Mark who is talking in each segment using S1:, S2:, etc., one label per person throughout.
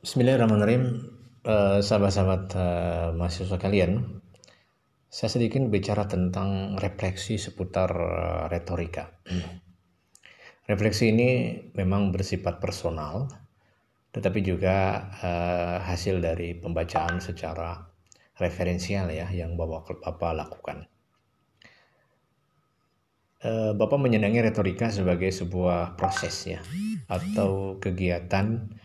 S1: Bismillahirrahmanirrahim, uh, sahabat-sahabat uh, mahasiswa kalian. Saya sedikit bicara tentang refleksi seputar uh, retorika. refleksi ini memang bersifat personal, tetapi juga uh, hasil dari pembacaan secara referensial ya yang Bapak, Bapak lakukan. Uh, Bapak menyenangi retorika sebagai sebuah proses ya atau kegiatan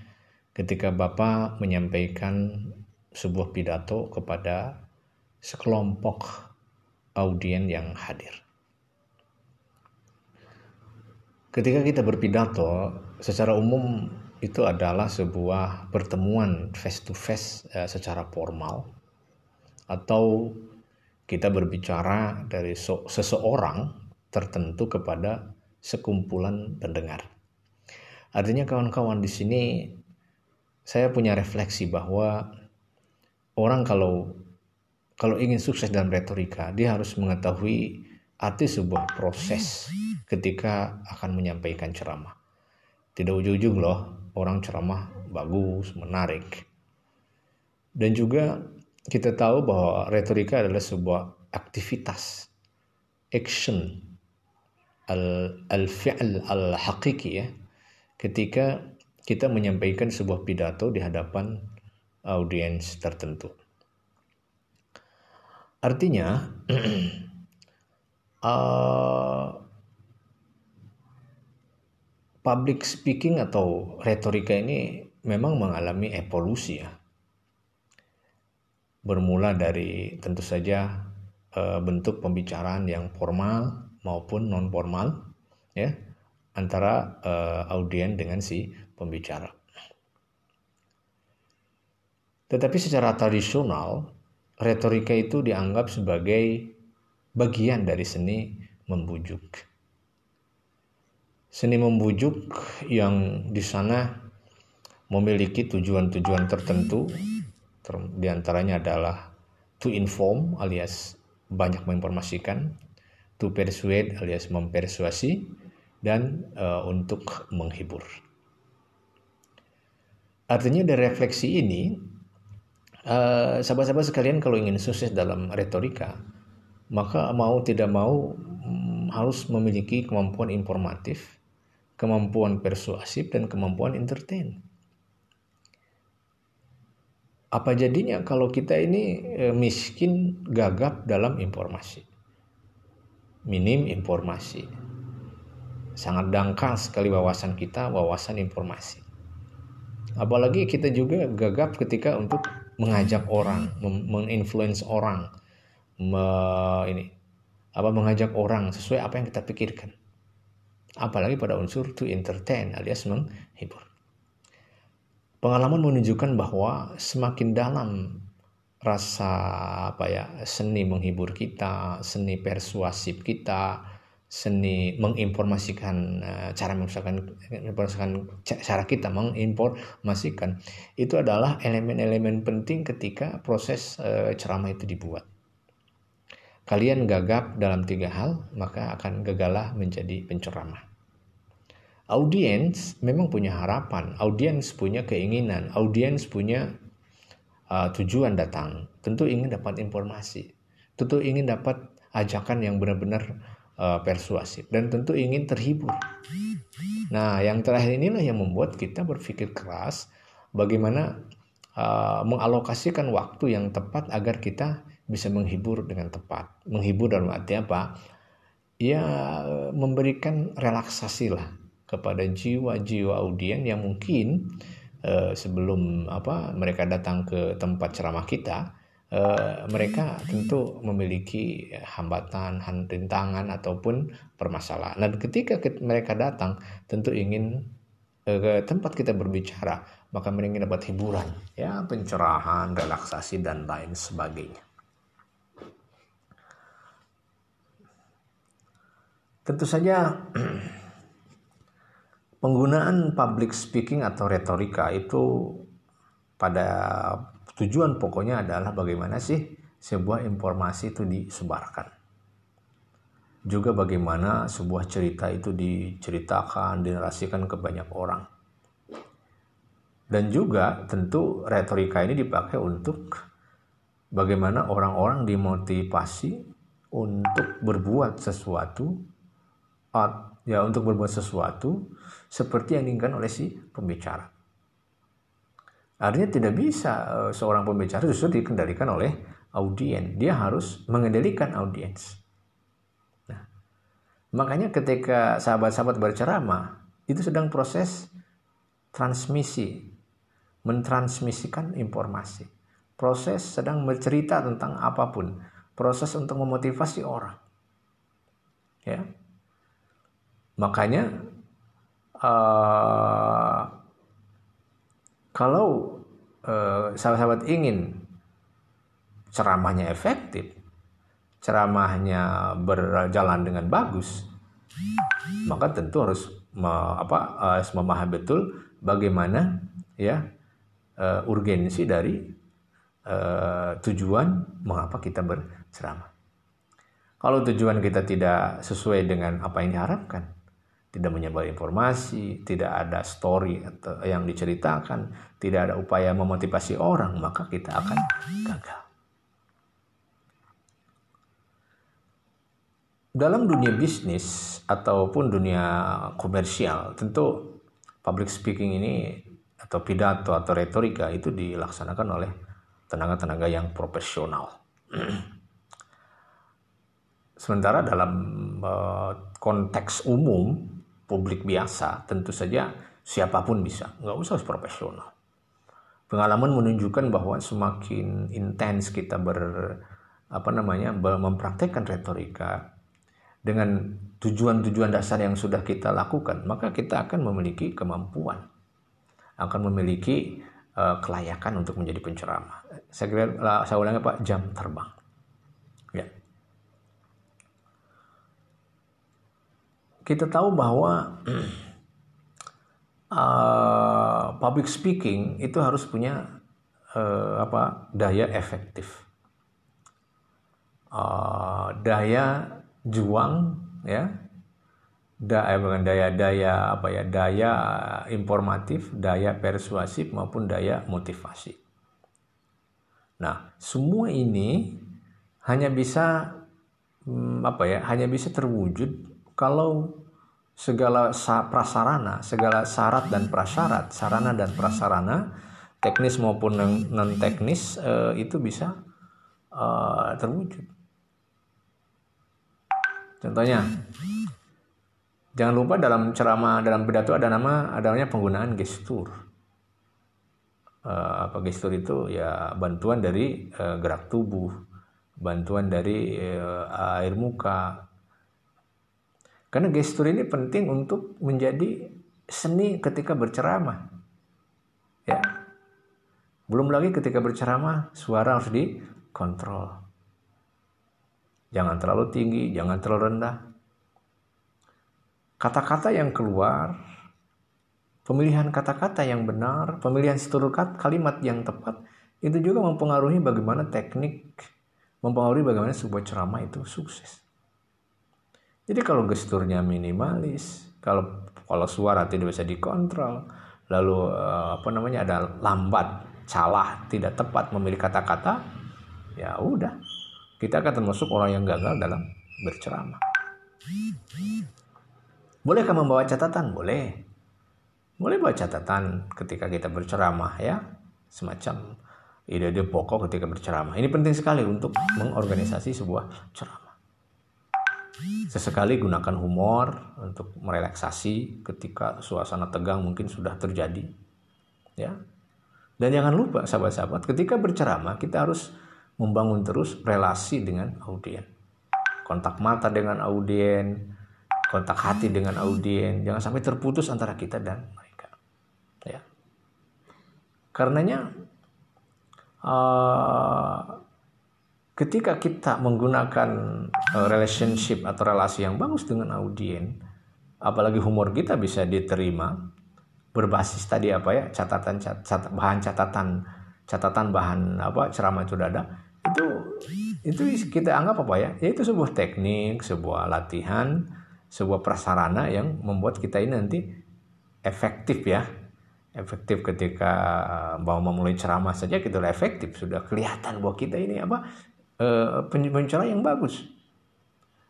S1: ketika Bapak menyampaikan sebuah pidato kepada sekelompok audien yang hadir. Ketika kita berpidato, secara umum itu adalah sebuah pertemuan face to face secara formal atau kita berbicara dari seseorang tertentu kepada sekumpulan pendengar. Artinya kawan-kawan di sini saya punya refleksi bahwa orang kalau kalau ingin sukses dalam retorika, dia harus mengetahui arti sebuah proses ketika akan menyampaikan ceramah. Tidak ujung-ujung loh, orang ceramah bagus, menarik. Dan juga kita tahu bahwa retorika adalah sebuah aktivitas, action, al-fi'l al-haqiqi ya. Ketika kita menyampaikan sebuah pidato di hadapan audiens tertentu. Artinya, uh, public speaking atau retorika ini memang mengalami evolusi ya. Bermula dari tentu saja uh, bentuk pembicaraan yang formal maupun non formal ya antara uh, audien dengan si pembicara. Tetapi secara tradisional, retorika itu dianggap sebagai bagian dari seni membujuk. Seni membujuk yang di sana memiliki tujuan-tujuan tertentu, di antaranya adalah to inform alias banyak menginformasikan, to persuade alias mempersuasi, dan uh, untuk menghibur. Artinya dari refleksi ini, uh, sahabat-sahabat sekalian kalau ingin sukses dalam retorika, maka mau tidak mau um, harus memiliki kemampuan informatif, kemampuan persuasif, dan kemampuan entertain. Apa jadinya kalau kita ini uh, miskin gagap dalam informasi? Minim informasi. Sangat dangkal sekali wawasan kita, wawasan informasi apalagi kita juga gagap ketika untuk mengajak orang menginfluence orang me, ini apa mengajak orang sesuai apa yang kita pikirkan. Apalagi pada unsur to entertain alias menghibur. Pengalaman menunjukkan bahwa semakin dalam rasa apa ya seni menghibur kita seni persuasif kita seni menginformasikan uh, cara menginformasikan cara kita menginformasikan itu adalah elemen-elemen penting ketika proses uh, ceramah itu dibuat. Kalian gagap dalam tiga hal, maka akan gagalah menjadi penceramah. Audiens memang punya harapan, audiens punya keinginan, audiens punya uh, tujuan datang. Tentu ingin dapat informasi, tentu ingin dapat ajakan yang benar-benar uh, persuasif dan tentu ingin terhibur. Nah, yang terakhir inilah yang membuat kita berpikir keras bagaimana uh, mengalokasikan waktu yang tepat agar kita bisa menghibur dengan tepat. Menghibur dalam arti apa? Ya memberikan relaksasi lah kepada jiwa-jiwa audien yang mungkin uh, sebelum apa mereka datang ke tempat ceramah kita Eh, mereka tentu memiliki hambatan, rintangan ataupun permasalahan. Dan ketika mereka datang, tentu ingin ke tempat kita berbicara, maka mereka ingin dapat hiburan, ya pencerahan, relaksasi dan lain sebagainya. Tentu saja penggunaan public speaking atau retorika itu pada Tujuan pokoknya adalah bagaimana sih sebuah informasi itu disebarkan. Juga bagaimana sebuah cerita itu diceritakan, dinarasikan ke banyak orang. Dan juga tentu retorika ini dipakai untuk bagaimana orang-orang dimotivasi untuk berbuat sesuatu ya untuk berbuat sesuatu seperti yang diinginkan oleh si pembicara. Artinya tidak bisa eh, seorang pembicara justru dikendalikan oleh audien. Dia harus mengendalikan audiens. Nah, makanya ketika sahabat-sahabat berceramah, itu sedang proses transmisi, mentransmisikan informasi. Proses sedang bercerita tentang apa pun, proses untuk memotivasi orang. Ya. Makanya uh, kalau uh, sahabat-sahabat ingin ceramahnya efektif, ceramahnya berjalan dengan bagus, maka tentu harus me, apa, harus memahami betul bagaimana ya uh, urgensi dari uh, tujuan mengapa kita berceramah. Kalau tujuan kita tidak sesuai dengan apa yang diharapkan, tidak menyebar informasi, tidak ada story yang diceritakan, tidak ada upaya memotivasi orang, maka kita akan gagal. Dalam dunia bisnis ataupun dunia komersial, tentu public speaking ini atau pidato atau retorika itu dilaksanakan oleh tenaga-tenaga yang profesional. Sementara dalam uh, konteks umum publik biasa, tentu saja siapa pun bisa, nggak usah profesional. Pengalaman menunjukkan bahwa semakin intens kita ber apa namanya mempraktekkan retorika dengan tujuan-tujuan dasar yang sudah kita lakukan, maka kita akan memiliki kemampuan, akan memiliki uh, kelayakan untuk menjadi penceramah. Saya kira saya ulangi Pak jam terbang. Ya. Kita tahu bahwa uh, public speaking itu harus punya uh, apa daya efektif, uh, daya juang ya, daya bukan daya daya apa ya daya informatif, daya persuasif maupun daya motivasi. Nah semua ini hanya bisa hmm, apa ya hanya bisa terwujud kalau segala prasarana, segala syarat dan prasyarat, sarana dan prasarana, teknis maupun non teknis uh, itu bisa uh, terwujud. Contohnya, jangan lupa dalam ceramah dalam pidato ada nama adanya penggunaan gestur. Uh, apa gestur itu ya bantuan dari gerak tubuh, bantuan dari air muka, karena gestur ini penting untuk menjadi seni ketika berceramah. Ya. Belum lagi ketika berceramah, suara harus dikontrol. Jangan terlalu tinggi, jangan terlalu rendah. Kata-kata yang keluar, pemilihan kata-kata yang benar, pemilihan struktur kalimat yang tepat, itu juga mempengaruhi bagaimana teknik, mempengaruhi bagaimana sebuah ceramah itu sukses. Jadi kalau gesturnya minimalis, kalau kalau suara tidak bisa dikontrol, lalu uh, apa namanya ada lambat, salah, tidak tepat memilih kata-kata, ya udah kita akan termasuk orang yang gagal dalam berceramah. Bolehkah membawa catatan? Boleh. Boleh bawa catatan ketika kita berceramah ya, semacam ide-ide pokok ketika berceramah. Ini penting sekali untuk mengorganisasi sebuah ceramah. Sesekali gunakan humor untuk merelaksasi ketika suasana tegang mungkin sudah terjadi. Ya. Dan jangan lupa sahabat-sahabat, ketika berceramah kita harus membangun terus relasi dengan audien. Kontak mata dengan audien, kontak hati dengan audien, jangan sampai terputus antara kita dan mereka. Ya. Karenanya uh, ketika kita menggunakan uh, relationship atau relasi yang bagus dengan audien, apalagi humor kita bisa diterima berbasis tadi apa ya catatan cat, bahan catatan catatan bahan apa ceramah itu ada itu itu kita anggap apa ya ya itu sebuah teknik sebuah latihan sebuah prasarana yang membuat kita ini nanti efektif ya. Efektif ketika mau memulai ceramah saja kita udah efektif sudah kelihatan bahwa kita ini apa uh, penceramah yang bagus.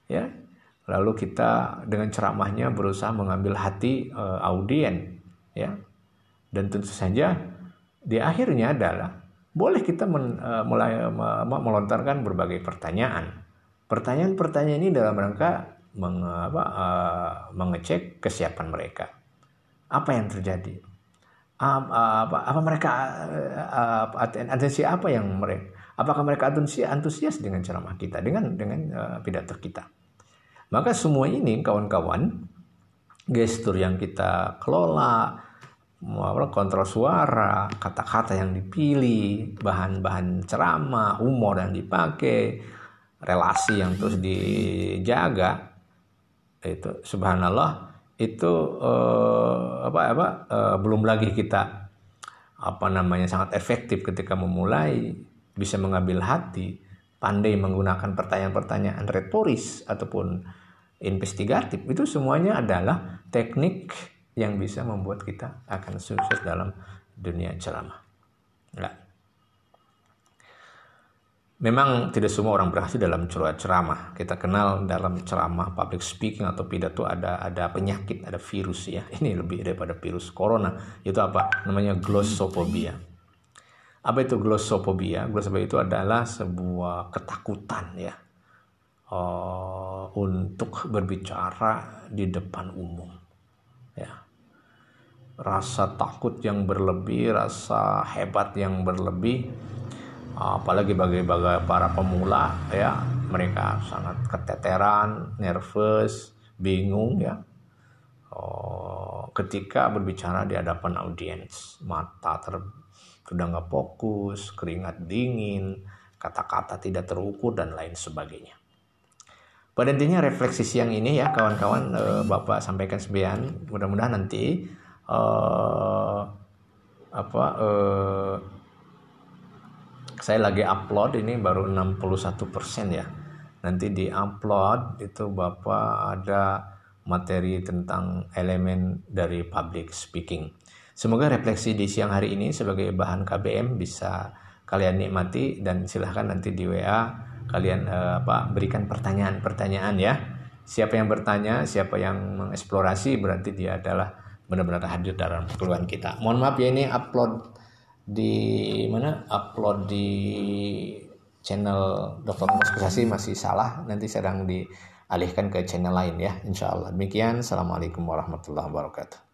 S1: Ya. Lalu kita dengan ceramahnya berusaha mengambil hati uh, audien ya. Dan tentu saja di akhirnya adalah boleh kita men, uh, mulai melontarkan berbagai pertanyaan. Pertanyaan-pertanyaan ini dalam rangka meng, apa, uh, mengecek kesiapan mereka. Apa yang terjadi? Apa, apa mereka atensi apa yang mereka apakah mereka antusias, dengan ceramah kita dengan dengan uh, pidato kita? Maka semua ini kawan-kawan gestur yang kita kelola kontrol suara kata-kata yang dipilih bahan-bahan ceramah humor yang dipakai relasi yang terus dijaga itu subhanallah itu uh, apa apa uh, belum lagi kita apa namanya sangat efektif ketika memulai bisa mengambil hati pandai menggunakan pertanyaan-pertanyaan retoris ataupun investigatif itu semuanya adalah teknik yang bisa membuat kita akan sukses dalam dunia ceramah. Enggak. Memang tidak semua orang berhasil dalam ceramah. Kita kenal dalam ceramah public speaking atau pidato ada ada penyakit, ada virus ya. Ini lebih daripada virus corona. Itu apa? Namanya glossophobia. Apa itu glossophobia? Glossophobia itu adalah sebuah ketakutan ya. Uh, untuk berbicara di depan umum. Ya. Rasa takut yang berlebih, rasa hebat yang berlebih apalagi bagi bagi para pemula ya mereka sangat keteteran nervous bingung ya oh, ketika berbicara di hadapan audiens mata ter sudah nggak fokus keringat dingin kata-kata tidak terukur dan lain sebagainya. Pada intinya refleksi siang ini ya kawan-kawan eh, bapak sampaikan sebian mudah-mudahan nanti eh, apa eh, saya lagi upload ini baru 61% ya. Nanti di upload itu Bapak ada materi tentang elemen dari public speaking semoga refleksi di siang hari ini sebagai bahan KBM bisa kalian nikmati dan silahkan nanti di WA kalian eh, apa berikan pertanyaan-pertanyaan ya. Siapa yang bertanya siapa yang mengeksplorasi berarti dia adalah benar-benar hadir dalam keluhan kita. Mohon maaf ya ini upload di mana? Upload di channel Dr. Mas masih salah. Nanti sedang dialihkan ke channel lain ya insya Allah. Demikian assalamualaikum warahmatullahi wabarakatuh